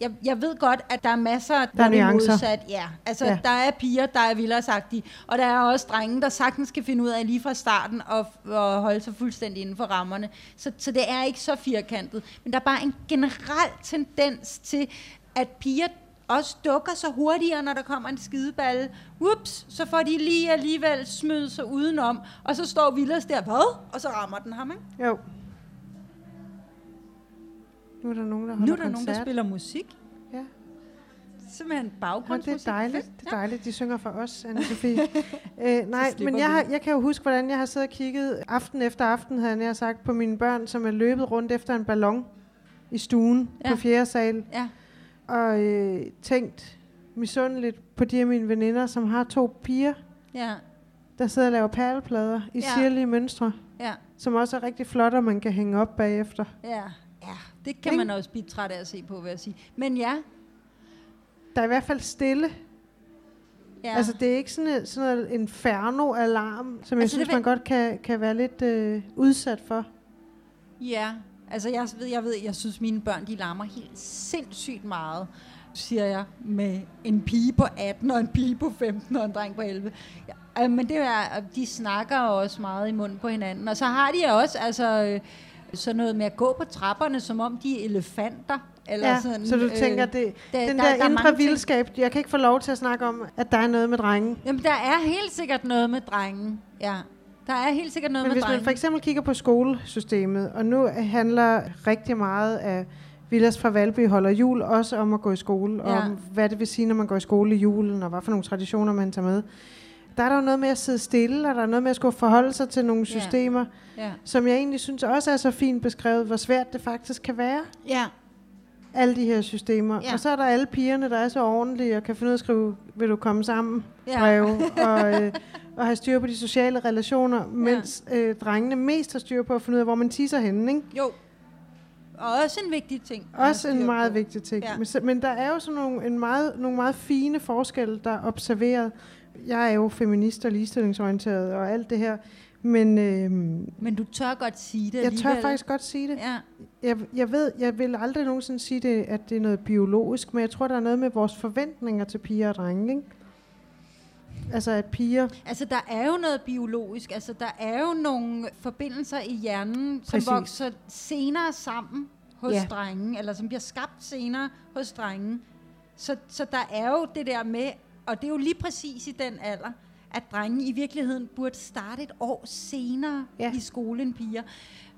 Jeg, jeg ved godt, at der er masser, der, er er nuancer. modsat. Ja, altså Ja. der er piger, der er vildere og der er også drenge, der sagtens skal finde ud af lige fra starten og, og holde sig fuldstændig inden for rammerne. Så, så det er ikke så firkantet. Men der er bare en generel tendens til, at piger også dukker så hurtigere, når der kommer en skideballe. Ups, så får de lige alligevel smødt sig udenom, og så står Villas der, hvad? Og så rammer den ham, ikke? Jo. Nu er der nogen, der holder Nu er der koncert. nogen, der spiller musik. Ja. Simpelthen Ja, det baggrundsmusik. er dejligt. Det er dejligt, de synger for os, Anne-Sophie. øh, nej, men jeg, har, jeg kan jo huske, hvordan jeg har siddet og kigget aften efter aften, havde jeg sagt, på mine børn, som er løbet rundt efter en ballon i stuen Ja. på fjerde sal, Ja. Og øh, tænkt misundeligt på de af mine veninder, som har to piger, Ja, der sidder og laver perleplader i Ja. sirlige mønstre, ja, som også er rigtig flotte, og man kan hænge op bagefter. ja. Ja, det kan Ikke? man også blive træt af at se på, vil jeg sige. Men ja, Der er i hvert fald stille. ja. Altså, det er ikke sådan, et, sådan noget inferno-alarm, som jeg Altså, synes, man godt kan, kan være lidt øh, udsat for. Ja, altså jeg ved, jeg ved, jeg synes mine børn, de larmer helt sindssygt meget, siger jeg, med en pige på 18 og en pige på 15 og en dreng på 11. Ja, øh, men det er, de snakker også meget i munden på hinanden, og så har de også, altså, øh, sådan noget med at gå på trapperne, som om de er elefanter. Eller ja, sådan, så du tænker, det, der- den der- der, er indre vildskab, jeg kan ikke få lov til at snakke om, at der er noget med drengen. Jamen, der er helt sikkert noget med drengen. Ja, der er helt sikkert noget Men med hvis man for eksempel kigger på skolesystemet, og nu handler rigtig meget af Villas fra Valby holder jul også om at gå i skole, og Ja. om hvad det vil sige, når man går i skole i julen, og hvad for nogle traditioner man tager med. Der er der jo noget med at sidde stille, og der er noget med at skulle forholde sig til nogle Ja. systemer, Ja. som jeg egentlig synes også er så fint beskrevet, hvor svært det faktisk kan være. ja, alle de her systemer. Ja. Og så er der alle pigerne, der er så ordentlige og kan finde ud af at skrive, vil du komme sammen, Ja. breve, og, øh, og have styr på de sociale relationer, mens øh, drengene mest har styr på at finde ud af, hvor man tisser henne. Ikke? jo. Og også en vigtig ting. Også en meget på. vigtig ting. Ja. Ja. Men, men der er jo sådan nogle, en meget, nogle meget fine forskelle, der er observeret. Jeg er jo feminist og ligestillingsorienteret og alt det her, men øh, Men du tør godt sige det jeg tør alligevel. faktisk godt sige det. Ja, Jeg, jeg ved, jeg vil aldrig nogensinde sige, det, at det er noget biologisk, men jeg tror, der er noget med vores forventninger til piger og drenge. Ikke? Altså at piger... altså der er jo noget biologisk. Altså der er jo nogle forbindelser i hjernen, som Præcis. vokser senere sammen hos Ja. drengen, eller som bliver skabt senere hos drengen. Så, så der er jo det der med, og det er jo lige præcis i den alder, at drenge i virkeligheden burde starte et år senere ja. i skolen, piger.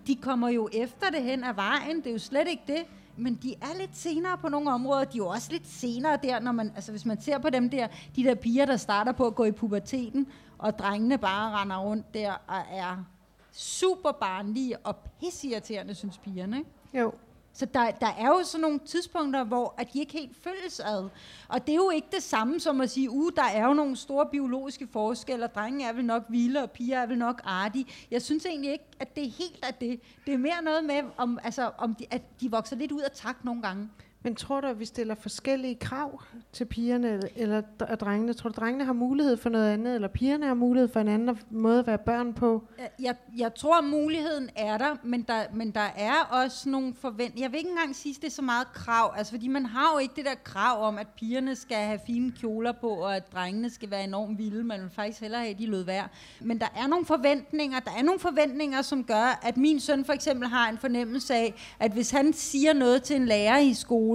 De kommer jo efter det hen ad vejen, det er jo slet ikke det men de er lidt senere på nogle områder. De er jo også lidt senere der, når man, altså hvis man ser på dem der, de der piger, der starter på at gå i puberteten, og drengene bare render rundt der og er super barnlige og pissirriterende, synes pigerne. Ikke? Jo. Så der, der er jo sådan nogle tidspunkter, hvor at de ikke helt følges ad. Og det er jo ikke det samme som at sige, uh, der er jo nogle store biologiske forskelle, og drenge er vel nok vilde, og piger er vel nok artige. Jeg synes egentlig ikke, at det er helt af det. Det er mere noget med, om, altså, om de, at de vokser lidt ud af takt nogle gange. Men tror du, at vi stiller forskellige krav til pigerne eller, eller drengene? Tror du, drengene har mulighed for noget andet, eller pigerne har mulighed for en anden måde at være børn på? Jeg, jeg tror, at muligheden er der, men der, men der er også nogle forventninger. Jeg vil ikke engang sige, at det er så meget krav, altså fordi man har jo ikke det der krav om, at pigerne skal have fine kjoler på, og at drengene skal være enormt vilde. Man vil faktisk hellere have, at de lød værd. Men der er nogle forventninger, der er nogle forventninger, som gør, at min søn for eksempel har en fornemmelse af, at hvis han siger noget til en lærer i skolen,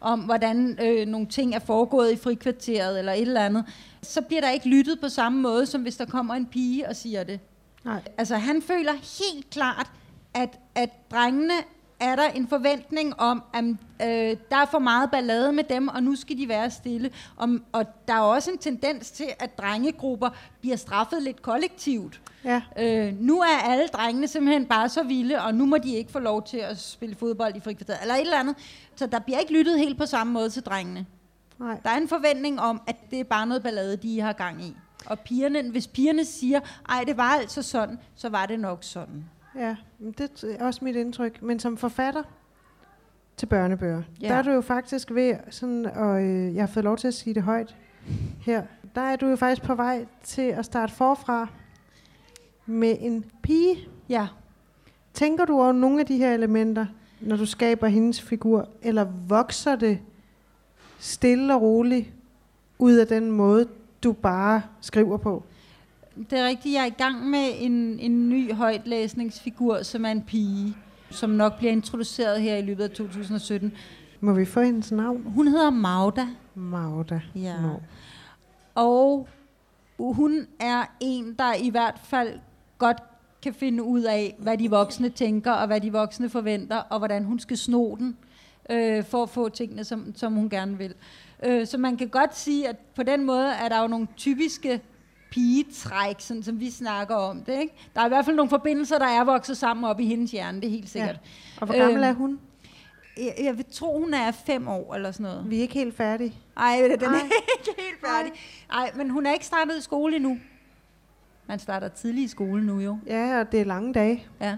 om hvordan øh, nogle ting er foregået i frikvarteret eller et eller andet, så bliver der ikke lyttet på samme måde, som hvis der kommer en pige og siger det. Nej. Altså han føler helt klart, at, at drengene er der en forventning om, at øh, der er for meget ballade med dem, og nu skal de være stille. Og, og der er også en tendens til, at drengegrupper bliver straffet lidt kollektivt. Ja. Øh, nu er alle drengene simpelthen bare så vilde, og nu må de ikke få lov til at spille fodbold i frikvarteret, eller et eller andet. Så der bliver ikke lyttet helt på samme måde til drengene. Nej. Der er en forventning om, at det er bare noget ballade, de har gang i. Og pigerne, hvis pigerne siger, ej, det var altså sådan, så var det nok sådan. Ja, det er også mit indtryk. Men som forfatter til børnebøger, ja. der er du jo faktisk ved, sådan, og øh, jeg har fået lov til at sige det højt her, der er du jo faktisk på vej til at starte forfra med en pige. Ja. Tænker du over nogle af de her elementer, når du skaber hendes figur, eller vokser det stille og roligt ud af den måde, du bare skriver på? Det er rigtigt, jeg er i gang med en, en ny højtlæsningsfigur, som er en pige, som nok bliver introduceret her i løbet af 2017. Må vi få hendes navn? Hun hedder Magda. Magda. Ja. Nå. Og hun er en, der i hvert fald godt kan finde ud af, hvad de voksne tænker, og hvad de voksne forventer, og hvordan hun skal sno den, øh, for at få tingene, som, som hun gerne vil. Øh, så man kan godt sige, at på den måde er der jo nogle typiske pigetræk, sådan som vi snakker om det. Ikke? Der er i hvert fald nogle forbindelser, der er vokset sammen op i hendes hjerne, det er helt sikkert. Og hvor gammel Øh, er hun? Jeg, jeg vil tro, hun er fem år eller sådan noget. Vi er ikke helt færdige. Ej, den er Ej. ikke helt færdig. Ej, men hun er ikke startet i skole endnu. Man starter tidligt i skole nu jo. Ja, og det er lange dage. Ja.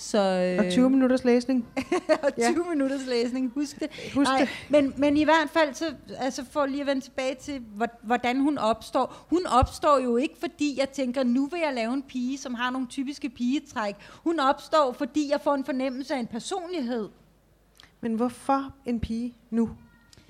Så, øh, Og 20 minutters læsning. og Ja. 20 minutters læsning, husk det. Husk Nej, det. men, men i hvert fald, så, altså for lige at vende tilbage til, hvor- hvordan hun opstår. Hun opstår jo ikke, fordi jeg tænker, nu vil jeg lave en pige, som har nogle typiske pigetræk. Hun opstår, fordi jeg får en fornemmelse af en personlighed. Men hvorfor en pige nu?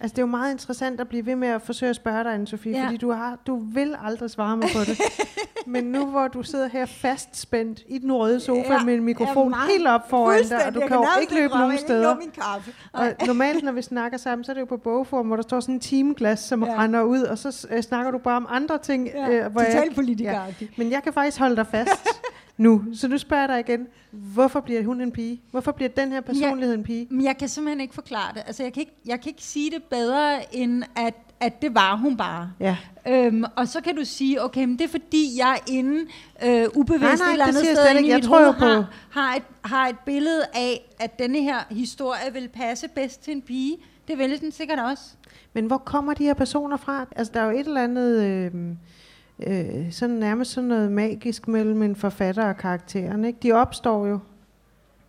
Altså, det er jo meget interessant at blive ved med at forsøge at spørge dig, Anne-Sophie, Ja. ja. fordi du, har, du vil aldrig svare mig på det. Men nu hvor du sidder her fastspændt i den røde sofa Ja, ja, med en mikrofon meget- helt op foran dig, og du kan jo ikke løbe nogen steder. min kaffe. Og normalt, når vi snakker sammen, så er det jo på bogform, hvor der står sådan en timeglas, som Ja. ja. render ud, og så øh, snakker du bare om andre ting. Ja, øh, hvor jeg, ja. Men jeg kan faktisk holde dig fast nu. Så nu spørger jeg dig igen. Hvorfor bliver hun en pige? Hvorfor bliver den her personlighed en pige? Men jeg kan simpelthen ikke forklare det. Altså, jeg kan ikke, jeg kan ikke sige det bedre, end at, at det var hun bare. Ja. Øhm, og så kan du sige, okay, men det er fordi, jeg er inde øh, ubevidst Nej, nej, et eller det andet jeg sted i Jeg tror hoved, på- har, har, et, har et billede af, at denne her historie vil passe bedst til en pige. Det vil den sikkert også. Men hvor kommer de her personer fra? Altså, der er jo et eller andet... Øh, øh, sådan nærmest sådan noget magisk mellem en forfatter og karakteren. Ikke? De opstår jo.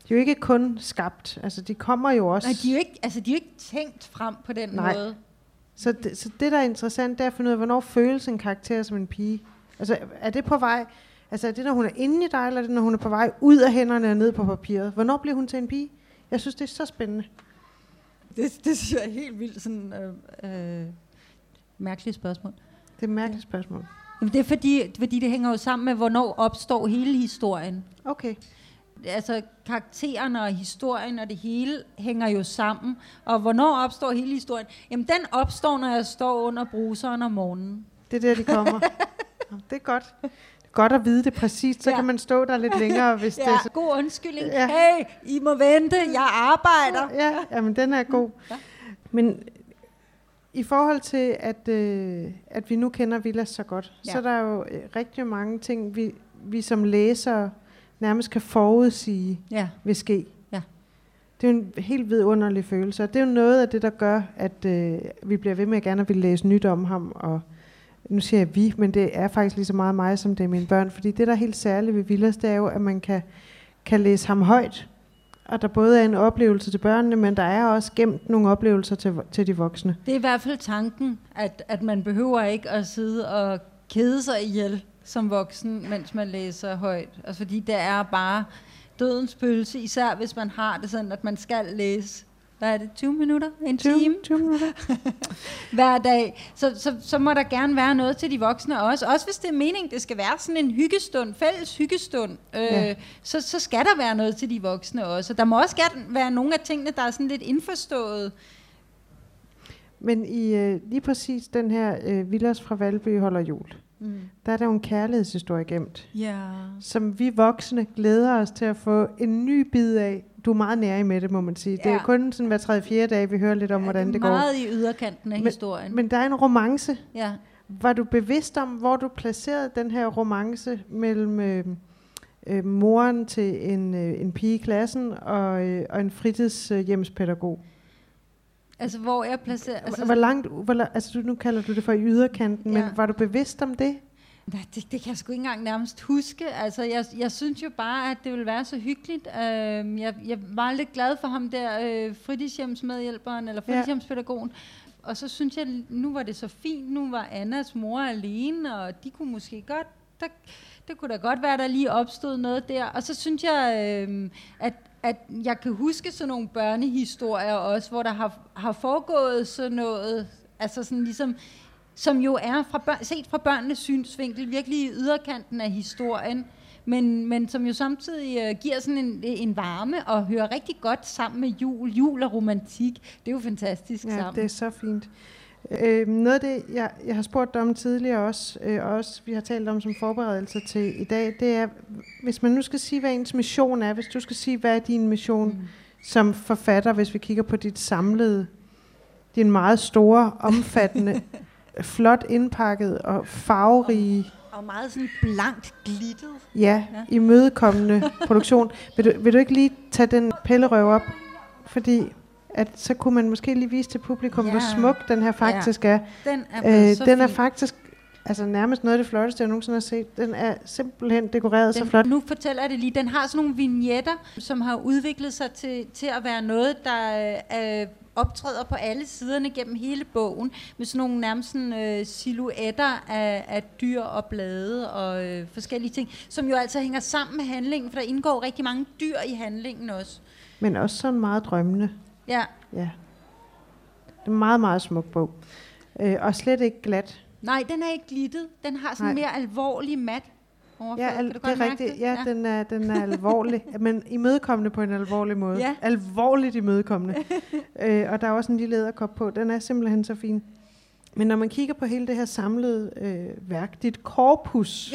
De er jo ikke kun skabt. Altså, de kommer jo også. Nej, de er jo ikke, altså, de er jo ikke tænkt frem på den Nej. måde. Så, det, så det, der er interessant, det er at finde ud af, hvornår føles en karakter som en pige. Altså, er det på vej... Altså, er det, når hun er inde i dig, eller er det, når hun er på vej ud af hænderne og ned på papiret? Hvornår bliver hun til en pige? Jeg synes, det er så spændende. Det, det synes jeg er helt vildt sådan... Øh, øh, mærkeligt spørgsmål. Det er et mærkeligt spørgsmål. Det er fordi, fordi det hænger jo sammen med, hvornår opstår hele historien. Okay. altså karaktererne og historien og det hele hænger jo sammen. Og hvornår opstår hele historien? Jamen den opstår, når jeg står under bruseren om morgenen. Det er der, de kommer. Det er godt. godt at vide det præcist, så Ja. ja. kan man stå der lidt længere, hvis det er Ja, så. god undskyldning. Ja. Hey, I må vente, jeg arbejder. Ja, jamen den er god. Ja. Men i forhold til, at, øh, at vi nu kender Villas så godt, Ja. så er der jo øh, rigtig mange ting, vi, vi som læsere nærmest kan forudsige Ja, vil ske. Ja. Det er jo en helt vidunderlig følelse, og det er jo noget af det, der gør, at øh, vi bliver ved med at gerne vil læse nyt om ham, og nu siger jeg vi, men det er faktisk lige så meget mig, som det er mine børn, fordi det, der er helt særligt ved Villas, det er jo, at man kan, kan læse ham højt, og der både er en oplevelse til børnene, men der er også gemt nogle oplevelser til, til de voksne. det er i hvert fald tanken, at, at man behøver ikke at sidde og kede sig ihjel som voksen, mens man læser højt. Altså fordi det er bare dødens pølse, især hvis man har det sådan, at man skal læse hvad er det, 20 minutter? En 20, time? 20 minutter. hver dag, så, så, så må der gerne være noget til de voksne også. Også hvis det er meningen, det skal være sådan en hyggestund, fælles hyggestund, øh, Ja. så, så skal der være noget til de voksne også. Der må også gerne være nogle af tingene, der er sådan lidt indforstået. Men i øh, lige præcis den her øh, Villas fra Valby holder jul, Mm. der er der jo en kærlighedshistorie gemt. Ja. som vi voksne glæder os til at få en ny bid af. Du er meget nær med det, må man sige. Ja. Det Ja. er kun sådan hver tredje, fjerde dag, vi hører lidt om, hvordan det det er går. meget i yderkanten af Men- historien. Men der er en romance. ja. Var du bevidst om, hvor du placerede den her romance mellem øh, øh, moren til en, øh, en pige i klassen og, øh, og en fritidshjemspædagog? Altså, hvor jeg placerer... Altså, hvor langt, hvor, altså nu kalder du det for i yderkanten, ja. Ja. men var du bevidst om det? Nej, det, det kan jeg sgu ikke engang nærmest huske. Altså, jeg, jeg synes jo bare, at det ville være så hyggeligt. Øh, jeg, jeg var lidt glad for ham der, øh, fritidshjemsmedhjælperen, eller Ja. fritidshjemspædagogen. Og så synes jeg, nu var det så fint. Nu var Annas mor alene, og de kunne måske godt... Der, det kunne da godt være, der lige opstod noget der. Og så synes jeg, øh, at, at jeg kan huske sådan nogle børnehistorier også, hvor der har, har foregået sådan noget, altså sådan ligesom som jo er fra børn, set fra børnenes synsvinkel virkelig i yderkanten af historien, men, men som jo samtidig uh, giver sådan en, en varme og hører rigtig godt sammen med jul. Jul og romantik, det er jo fantastisk Ja, sammen. det er så fint. Øh, noget af det, jeg, jeg har spurgt dig om tidligere også, øh, og også vi har talt om som forberedelse til i dag, det er, hvis man nu skal sige, hvad ens mission er, hvis du skal sige, hvad er din mission mm. som forfatter, hvis vi kigger på dit samlede, din meget store, omfattende, flot indpakket og farverige, Og meget sådan blankt glittet. ja, Ja. imødekommende produktion. Vil du, vil du ikke lige tage den pillerøv op? Fordi at så kunne man måske lige vise til publikum, ja. hvor Ja. smuk den her faktisk er. Den er Øh, så den er faktisk altså nærmest noget af det flotteste, jeg nogensinde har set. Den er simpelthen dekoreret så Den, flot. Nu fortæller jeg det lige. Den har sådan nogle vignetter, som har udviklet sig til, til at være noget, der øh, optræder på alle siderne gennem hele bogen, med sådan nogle nærmest sådan, øh, silhuetter af, af dyr og blade og øh, forskellige ting, som jo altså hænger sammen med handlingen, for der indgår rigtig mange dyr i handlingen også. Men også sådan meget drømmende. Ja. Ja. Det er en meget, meget smuk bog. Øh, og slet ikke glat. Nej, den er ikke glittet. Den har sådan Nej. mere alvorlig mat overflade. Ja, al- kan du det er rigtigt. det? Ja, den er, den er alvorlig, men imødekommende på en alvorlig måde. Ja. Alvorligt imødekommende. øh, og der er også en lille æderkop på. Den er simpelthen så fin. Men når man kigger på hele det her samlede øh, værk, dit korpus,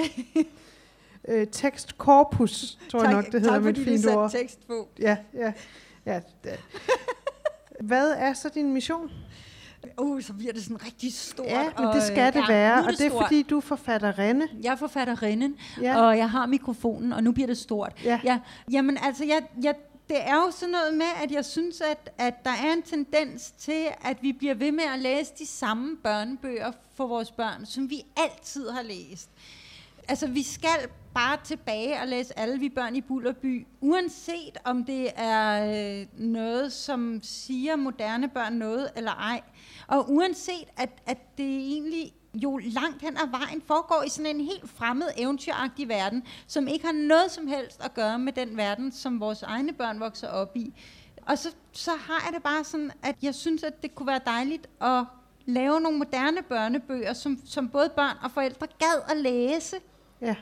øh, tekstkorpus, tror jeg nok, det hedder tak, med et fordi fint du ord. satte tekst på. Ja, ja, ja. Hvad er så din mission? Uh, så bliver det sådan rigtig stort. Ja, men og, det øh, skal det ja, være, er og det er stort. fordi, du er forfatterinde. Jeg er forfatterinden, Ja. ja. og jeg har mikrofonen, og nu bliver det stort. Ja. Ja, jamen altså, jeg, jeg, det er jo sådan noget med, at jeg synes, at, at der er en tendens til, at vi bliver ved med at læse de samme børnebøger for vores børn, som vi altid har læst. Altså, vi skal bare tilbage og læse alle vi børn i Bullerby, uanset om det er øh, noget, som siger moderne børn noget eller ej. Og uanset, at, at det egentlig jo langt hen ad vejen foregår i sådan en helt fremmed, eventyragtig verden, som ikke har noget som helst at gøre med den verden, som vores egne børn vokser op i. Og så, så har jeg det bare sådan, at jeg synes, at det kunne være dejligt at lave nogle moderne børnebøger, som, som både børn og forældre gad at læse. Ja.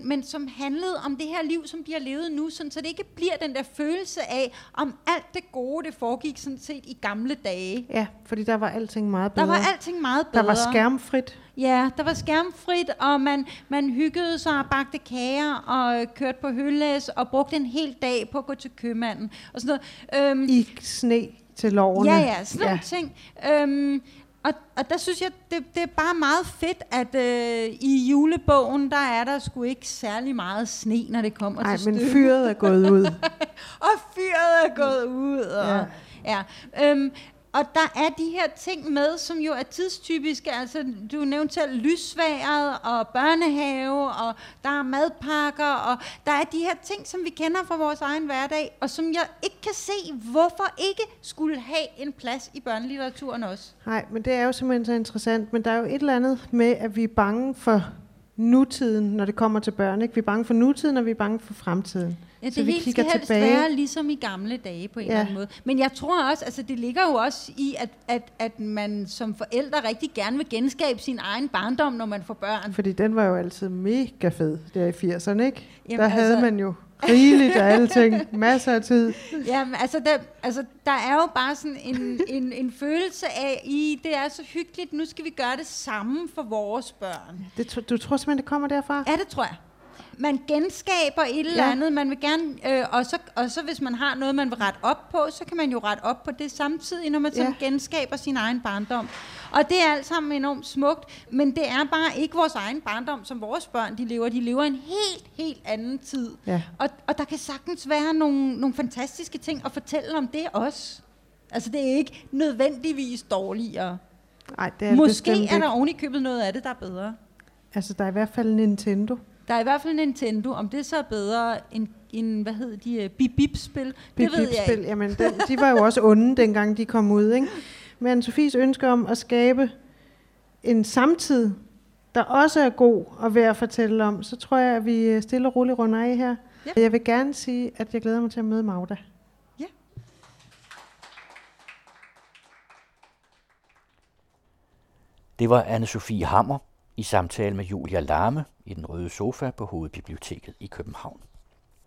men som handlede om det her liv, som de har levet nu, sådan, så det ikke bliver den der følelse af, om alt det gode, det foregik sådan set i gamle dage. Ja, fordi der var alting meget Der bedre. var alting meget der bedre. var skærmfrit. Ja, der var skærmfrit, og man, man hyggede sig og bagte kager og øh, kørte på høllæs og brugte en hel dag på at gå til købmanden og sådan noget. Øhm, I sne til lovene. Ja, ja, sådan nogle ting. Øhm, og, og der synes jeg, det, det er bare meget fedt, at øh, i julebogen, der er der sgu ikke særlig meget sne, når det kommer Nej, til men stykket. fyret er gået ud. og fyret er gået ud. Og, ja. ja. Øhm, og der er de her ting med, som jo er tidstypiske. Altså, du nævnte selv lysværet og børnehave, og der er madpakker, og der er de her ting, som vi kender fra vores egen hverdag, og som jeg ikke kan se, hvorfor ikke skulle have en plads i børnelitteraturen også. Nej, men det er jo simpelthen så interessant. Men der er jo et eller andet med, at vi er bange for nutiden, når det kommer til børn. Ikke? Vi er bange for nutiden, og vi er bange for fremtiden. Ja, Så det vi hele skal helst tilbage. være ligesom i gamle dage på en Ja. eller anden måde. Men jeg tror også, altså det ligger jo også i, at, at, at man som forældre rigtig gerne vil genskabe sin egen barndom, når man får børn. Fordi den var jo altid mega fed der i 80'erne, ikke? Jamen, der havde altså- man jo rigeligt af alting. Masser af tid. Jamen, altså der, altså, der er jo bare sådan en, en, en følelse af, i det er så hyggeligt, nu skal vi gøre det samme for vores børn. Det, du tror simpelthen, det kommer derfra? Ja, det tror jeg. Man genskaber et eller Ja. andet, man vil gerne, øh, og, så, og så hvis man har noget, man vil rette op på, så kan man jo rette op på det samtidig, når man sådan Ja. genskaber sin egen barndom. Og det er alt sammen enormt smukt, men det er bare ikke vores egen barndom, som vores børn de lever. De lever en helt, helt anden tid. Ja. Og, og der kan sagtens være nogle, nogle fantastiske ting at fortælle om det også. Altså det er ikke nødvendigvis dårligere. Nej, det er det Måske bestemt er der oven i købet noget af det, der er bedre. Altså, der er i hvert fald Nintendo. Der er i hvert fald Nintendo. Om det så er bedre end, end hvad hedder de, uh, bip-bip-spil, det Bip, ved bip, jeg spil. Jamen, den, de var jo også onde, dengang de kom ud. Ikke? Men Sofies ønske om at skabe en samtid, der også er god og værd at fortælle om, så tror jeg, at vi øh, stille og roligt runder af her. Ja. Jeg vil gerne sige, at jeg glæder mig til at møde Magda. Det var Anne-Sophie Hammer i samtale med Julia Larme i den røde sofa på Hovedbiblioteket i København.